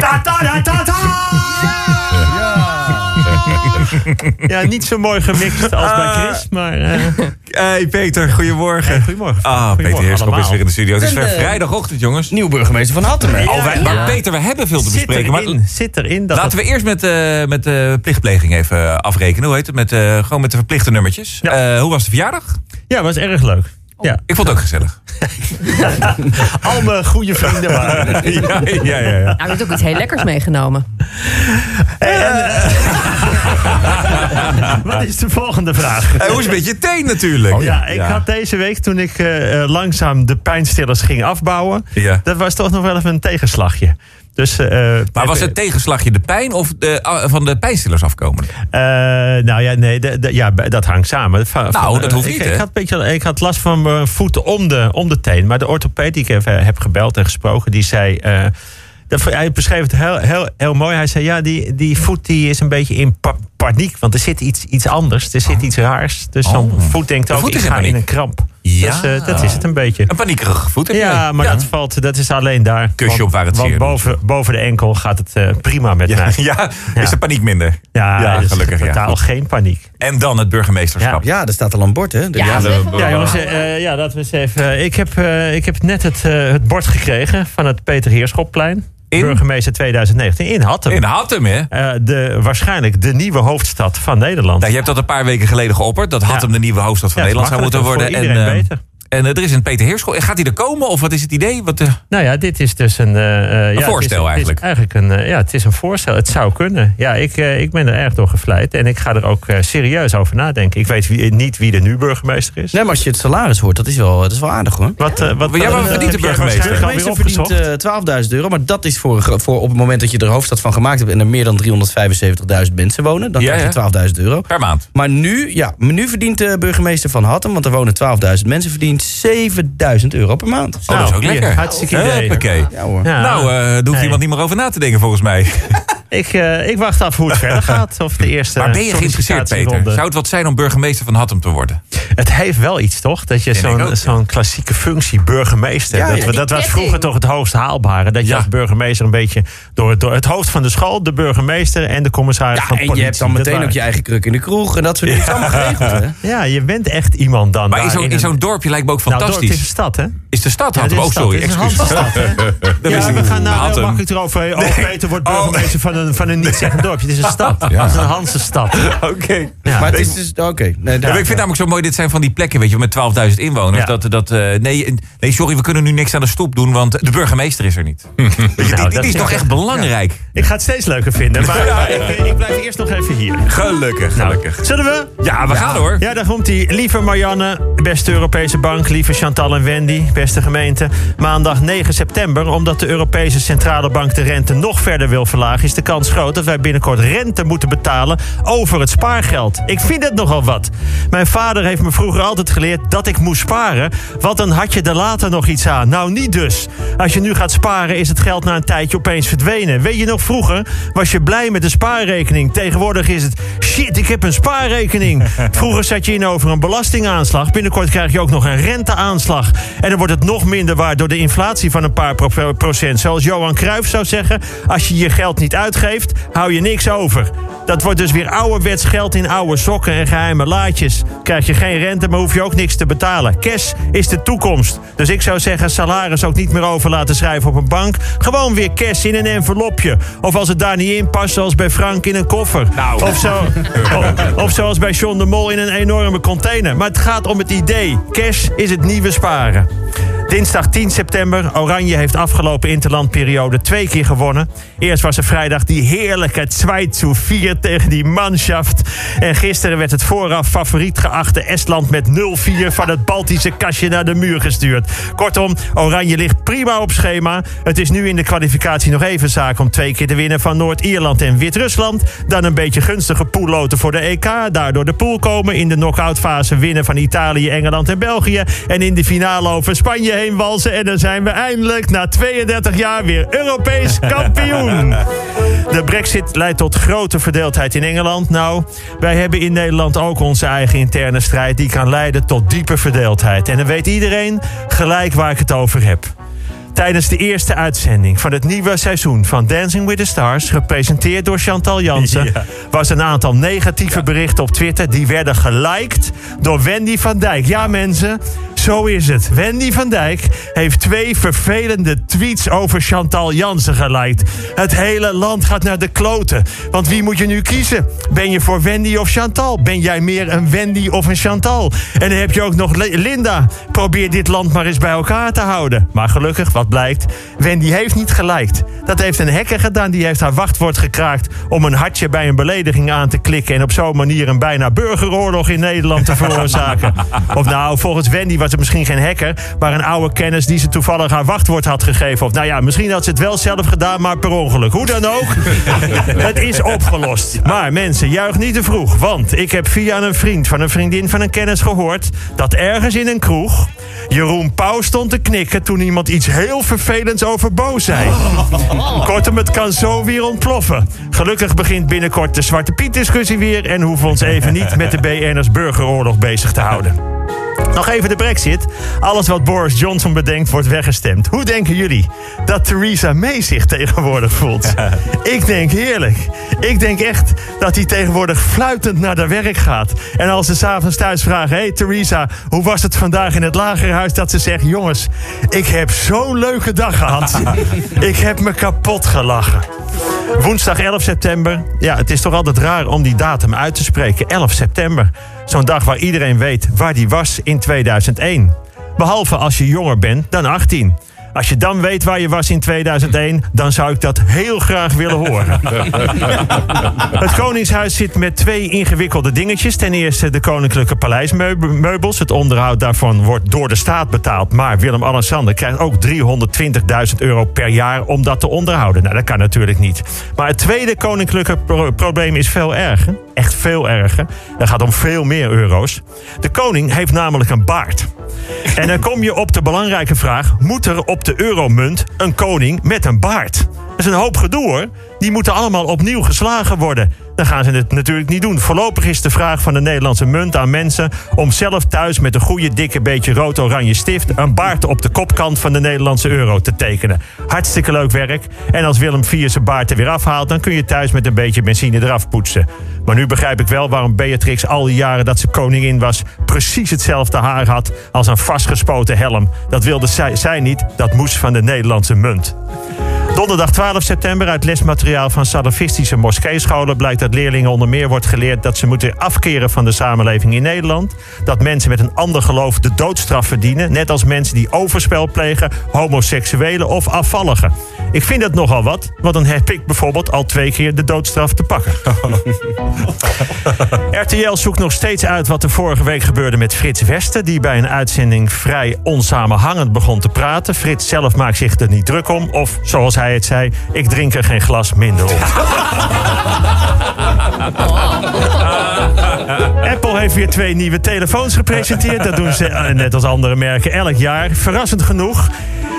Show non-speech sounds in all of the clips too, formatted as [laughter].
Ta ta ta ta ta! Ja, niet zo mooi gemixt als bij Chris, maar... eh, Hey Peter, goedemorgen. goedemorgen. Ah, Peter Heerschop is weer in de studio. Het is weer eh, vrijdagochtend, jongens. Nieuw burgemeester van Hattem. Oh, wij- ja. Maar Peter, we hebben veel te Zit bespreken. Maar zit erin dat laten we eerst met, eh, met de plichtpleging even afrekenen. Hoe heet het? Met, eh, gewoon met de verplichte nummertjes. Ja. Eh, hoe was de verjaardag? Ja, was erg leuk. Ja, Ik vond het ook gezellig. [laughs] al mijn goede vrienden waren. [laughs] ja, ja, ja. ja. Nou, je hebt ook iets heel lekkers meegenomen. [laughs] Wat is de volgende vraag? Eh, hoe is het met je teen natuurlijk? Ja, ik had deze week toen ik eh, eh, langzaam de pijnstillers ging afbouwen. Ja. Dat was toch nog wel even een tegenslagje. Dus, eh, Maar was het tegenslagje de pijn of de, ah, van de pijnstillers afkomen? Eh, nou ja, nee, de- de- ja, dat hangt samen. Nou, van, dat eh, hoeft niet? Ik had, een beetje, ik had last van mijn voeten om de, om de teen. Maar de orthopeed die ik heb gebeld en gesproken, die zei... eh, dat, hij beschreef het heel, heel, heel mooi. Hij zei, ja, die, die voet die is een beetje in pa- paniek. Want er zit iets, iets anders. Er zit iets raars. Dus zo'n Oh. voet denkt De ook, voet ik in ga in een kramp. Ja. Dus, dat is het een beetje. Een paniekerige voet heb Ja, maar Dat, valt, dat is alleen daar. Kusje op waar het want boven, boven de enkel gaat het eh, prima met mij. [laughs] Ja, is de paniek minder? Ja, Ja, dus gelukkig, ja. Totaal Goed. geen paniek. En dan het burgemeesterschap. Ja, er staat al een bord, hè? De- Ja. Ja, jongens, eh, ja, laten we eens even. Ik heb, ik heb net het, het bord gekregen van het Peter Heerschopplein. In? Burgemeester 2019 in Hattem. In Hattem, hè? Eh, de, waarschijnlijk de nieuwe hoofdstad van Nederland. Nou, je hebt dat een paar weken geleden geopperd. Dat Hattem de nieuwe hoofdstad van Ja, Nederland zou moeten worden. En, iedereen eh, beter. En eh, er is een Peter Heerschool. Gaat hij er komen of wat is het idee? Wat, eh, Nou ja, dit is dus een... eh, eh, ja, voorstel het is, het is eigenlijk. eigenlijk een, ja, het is een voorstel. Het zou kunnen. Ja, ik, eh, ik ben er erg door gevleid. En ik ga er ook eh, serieus over nadenken. Ik weet wie, niet wie de nu burgemeester is. Nee, maar als je het salaris hoort, dat is wel, dat is wel aardig, hoor. Wat, wat, Ja, maar eh, verdient de burgemeester? De burgemeester verdient opgezocht? eh 12.000 euro, maar dat is voor, een voor op het moment dat je er hoofdstad van gemaakt hebt en er meer dan 375.000 mensen wonen, dan Ja, krijg je 12.000 euro. per maand. Maar nu, ja, maar nu verdient de burgemeester van Hattem, want er wonen 12.000 mensen, verdient 7.000 euro per maand. Oh, dat is ook lekker. hartstikke idee. Huppakee. Ja hoor. Ja. Nou, eh daar hoeft Nee. iemand niet meer over na te denken volgens mij. [laughs] Ik, eh, ik wacht af hoe het verder [laughs] gaat. Of de eerste Maar ben je geïnteresseerd, Peter? Zou het wat zijn om burgemeester van Hattem te worden? Het heeft wel iets, toch? Dat je zo'n ja. klassieke functie, burgemeester. Ja, dat, we- dat was vroeger toch het hoogst haalbare. Dat je als burgemeester een beetje door, door het hoofd van de school, de burgemeester en de commissaris Ja, van en je politie. hebt dan meteen ook je eigen kruk in de kroeg en dat soort dingen. Allemaal geregeld, hè? Ja, je bent echt iemand dan. Maar in daar zo'n, zo'n dorpje lijkt me ook Nou, dorp, fantastisch. het is een stad, hè? Is de stad Ja, Oh, is sorry, excuus. [laughs] Ja, we gaan nou heel makkelijk erover. Oh, Peter wordt burgemeester van een, van een niet-zeggend dorpje. Het is een [laughs] stad. Het is een Hanse stad. [laughs] Oké. Ja. Maar het is dus, oké. Ik vind namelijk zo mooi, dit zijn van die plekken, weet je, met 12.000 inwoners. Ja. Dat, dat, eh, nee, nee, sorry, we kunnen nu niks aan de stoep doen, want de burgemeester is er niet. Weet je, die, die, Nou, die dat is is- toch echt belangrijk. Ik ga het steeds leuker vinden. Maar, [laughs] ik, ik blijf eerst nog even hier. Gelukkig, Nou, gelukkig. zullen we? Ja, we gaan hoor. Ja, daar komt hij. Lieve Marianne, beste Europese Bank, lieve Chantal en Wendy, beste gemeente. Maandag 9 september, omdat de Europese Centrale Bank de rente nog verder wil verlagen, is de kans groot dat wij binnenkort rente moeten betalen over het spaargeld. Ik vind het nogal wat. Mijn vader heeft me vroeger altijd geleerd dat ik moest sparen, want dan had je er later nog iets aan. Nou, niet dus. Als je nu gaat sparen, is het geld na een tijdje opeens verdwenen. Weet je nog, vroeger was je blij met een spaarrekening. Tegenwoordig is het shit, ik heb een spaarrekening. [laughs] Vroeger zat je in over een belastingaanslag. Binnenkort krijg je ook nog een renteaanslag. En dan wordt het nog minder waard door de inflatie van een paar pro- procent. Zoals Johan Cruijff zou zeggen: als je je geld niet uitgeeft, hou je niks over. Dat wordt dus weer ouderwets geld in oude sokken en geheime laadjes. Krijg je geen rente, maar hoef je ook niks te betalen. Cash is de toekomst. Dus ik zou zeggen, salaris ook niet meer over laten schrijven op een bank. Gewoon weer cash in een envelopje. Of als het daar niet in past, zoals bij Frank in een koffer. Nou. Of, zo, of, [laughs] of zoals bij John de Mol in een enorme container. Maar het gaat om het idee. Cash is het nieuwe sparen. Dinsdag 10 september. Oranje heeft afgelopen interlandperiode twee keer gewonnen. Eerst was er vrijdag die heerlijke 2 zu 4 tegen die manschaft. En gisteren werd het vooraf favoriet geachte Estland met 0-4 van het Baltische kastje naar de muur gestuurd. Kortom, Oranje ligt prima op schema. Het is nu in de kwalificatie nog even zaak om twee keer te winnen van Noord-Ierland en Wit-Rusland. Dan een beetje gunstige poolloten voor de EK. Daardoor de pool komen. In de knock-out fase winnen van Italië, Engeland en België. En in de finale over Spanje heen walsen. En dan zijn we eindelijk na 32 jaar weer Europees [laughs] kampioen. De brexit leidt tot grote verdeeldheid in Engeland. Nou, wij hebben in Nederland ook onze eigen interne strijd... die kan leiden tot diepe verdeeldheid. En dan weet iedereen gelijk waar ik het over heb. Tijdens de eerste uitzending van het nieuwe seizoen van Dancing with the Stars, gepresenteerd door Chantal Jansen, [laughs] Ja. was een aantal negatieve berichten op Twitter die werden geliked door Wendy van Dijk. Ja, mensen, zo is het. Wendy van Dijk heeft twee vervelende tweets over Chantal Jansen geliked. Het hele land gaat naar de kloten. Want wie moet je nu kiezen? Ben je voor Wendy of Chantal? Ben jij meer een Wendy of een Chantal? En dan heb je ook nog Li- Linda. Probeer dit land maar eens bij elkaar te houden. Maar gelukkig, wat blijkt? Wendy heeft niet geliked. Dat heeft een hacker gedaan. Die heeft haar wachtwoord gekraakt om een hartje bij een belediging aan te klikken. En op zo'n manier een bijna burgeroorlog in Nederland te veroorzaken. [laughs] Of nou, volgens Wendy was misschien geen hacker, maar een oude kennis die ze toevallig haar wachtwoord had gegeven. Of nou ja, misschien had ze het wel zelf gedaan, maar per ongeluk. Hoe dan ook, [laughs] het is opgelost. Maar mensen, juich niet te vroeg. Want ik heb via een vriend van een vriendin van een kennis gehoord dat ergens in een kroeg Jeroen Pauw stond te knikken toen iemand iets heel vervelends over Bo zei. [laughs] Kortom, het kan zo weer ontploffen. Gelukkig begint binnenkort de Zwarte Piet discussie weer en hoeven we ons even niet met de BN'ers burgeroorlog bezig te houden. Nog even de brexit. Alles wat Boris Johnson bedenkt wordt weggestemd. Hoe denken jullie dat Theresa May zich tegenwoordig voelt? [laughs] Ik denk heerlijk. Ik denk echt dat hij tegenwoordig fluitend naar de werk gaat. En als ze s'avonds thuis vragen... hey Theresa, hoe was het vandaag in het lagerhuis? Dat ze zegt, jongens, ik heb zo'n leuke dag gehad. [laughs] ik heb me kapot gelachen. Woensdag 11 september. Ja, het is toch altijd raar om die datum uit te spreken. 11 september. Zo'n dag waar iedereen weet waar die was in 2001. Behalve als je jonger bent dan 18. Als je dan weet waar je was in 2001, dan zou ik dat heel graag willen horen. [laughs] Het Koningshuis zit met twee ingewikkelde dingetjes. Ten eerste de koninklijke paleismeubels. Het onderhoud daarvan wordt door de staat betaald. Maar Willem-Alexander krijgt ook 320.000 euro per jaar om dat te onderhouden. Nou, dat kan natuurlijk niet. Maar het tweede koninklijke pro- probleem is veel erger. Echt veel erger. Het gaat om veel meer euro's. De koning heeft namelijk een baard. En dan kom je op de belangrijke vraag: moet er op de euromunt een koning met een baard? Dat is een hoop gedoe hoor. Die moeten allemaal opnieuw geslagen worden. Dan gaan ze het natuurlijk niet doen. Voorlopig is de vraag van de Nederlandse munt aan mensen om zelf thuis met een goede dikke beetje rood-oranje stift een baard op de kopkant van de Nederlandse euro te tekenen. Hartstikke leuk werk. En als Willem IV zijn baard er weer afhaalt, dan kun je thuis met een beetje benzine eraf poetsen. Maar nu begrijp ik wel waarom Beatrix al die jaren dat ze koningin was precies hetzelfde haar had als een vastgespoten helm. Dat wilde zij, zij niet, dat moest van de Nederlandse munt. Donderdag 12 september uit lesmateriaal van salafistische moskeescholen blijkt dat leerlingen onder meer wordt geleerd dat ze moeten afkeren van de samenleving in Nederland. Dat mensen met een ander geloof de doodstraf verdienen, net als mensen die overspel plegen, homoseksuelen of afvalligen. Ik vind dat nogal wat, want dan heb ik bijvoorbeeld al twee keer de doodstraf te pakken. [laughs] RTL zoekt nog steeds uit wat er vorige week gebeurde met Frits Wester... die bij een uitzending vrij onsamenhangend begon te praten. Frits zelf maakt zich er niet druk om. Of, zoals hij het zei, ik drink er geen glas minder op. [laughs] Apple heeft weer twee nieuwe telefoons gepresenteerd. Dat doen ze, eh, net als andere merken, elk jaar. Verrassend genoeg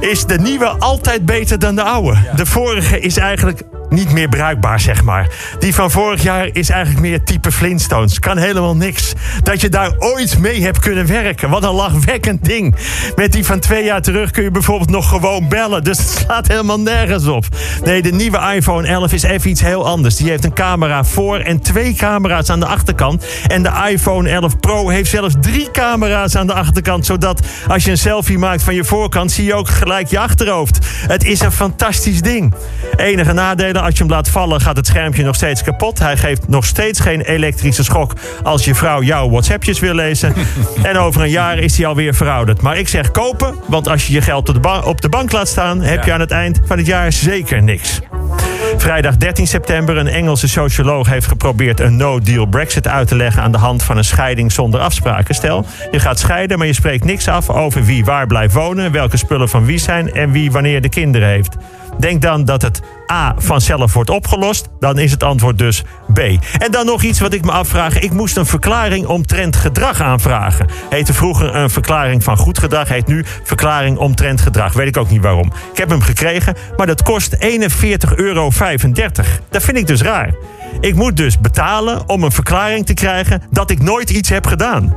is de nieuwe altijd beter dan de oude. De vorige is eigenlijk niet meer bruikbaar, zeg maar. Die van vorig jaar is eigenlijk meer type Flintstones. Kan helemaal niks. Dat je daar ooit mee hebt kunnen werken. Wat een lachwekkend ding. Met die van twee jaar terug kun je bijvoorbeeld nog gewoon bellen. Dus het slaat helemaal nergens op. Nee, de nieuwe iPhone 11 is even iets heel anders. Die heeft een camera voor en twee camera's aan de achterkant. En de iPhone 11 Pro heeft zelfs drie camera's aan de achterkant. Zodat als je een selfie maakt van je voorkant... zie je ook gelijk je achterhoofd. Het is een fantastisch ding. Enige nadelen, als je hem laat vallen gaat het schermpje nog steeds kapot. Hij geeft nog steeds geen elektrische schok als je vrouw jouw WhatsAppjes wil lezen. [laughs] en over een jaar is hij alweer verouderd. Maar ik zeg kopen, want als je je geld op de, ba- op de bank laat staan... heb je aan het eind van het jaar zeker niks. Vrijdag 13 september, een Engelse socioloog heeft geprobeerd een no-deal Brexit uit te leggen aan de hand van een scheiding zonder afspraken. Stel, je gaat scheiden, maar je spreekt niks af over wie waar blijft wonen, welke spullen van wie zijn en wie wanneer de kinderen heeft. Denk dan dat het A vanzelf wordt opgelost, dan is het antwoord dus B. En dan nog iets wat ik me afvraag. Ik moest een verklaring omtrent gedrag aanvragen. Heette vroeger een verklaring van goed gedrag, heet nu verklaring omtrent gedrag. Weet ik ook niet waarom. Ik heb hem gekregen, maar dat kost 41,35 euro. Dat vind ik dus raar. Ik moet dus betalen om een verklaring te krijgen dat ik nooit iets heb gedaan.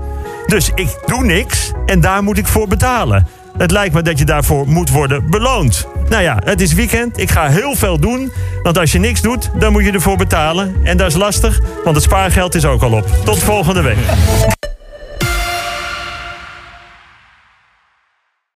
Dus ik doe niks en daar moet ik voor betalen. Het lijkt me dat je daarvoor moet worden beloond. Nou ja, het is weekend. Ik ga heel veel doen. Want als je niks doet, dan moet je ervoor betalen. En dat is lastig, want het spaargeld is ook al op. Tot volgende week.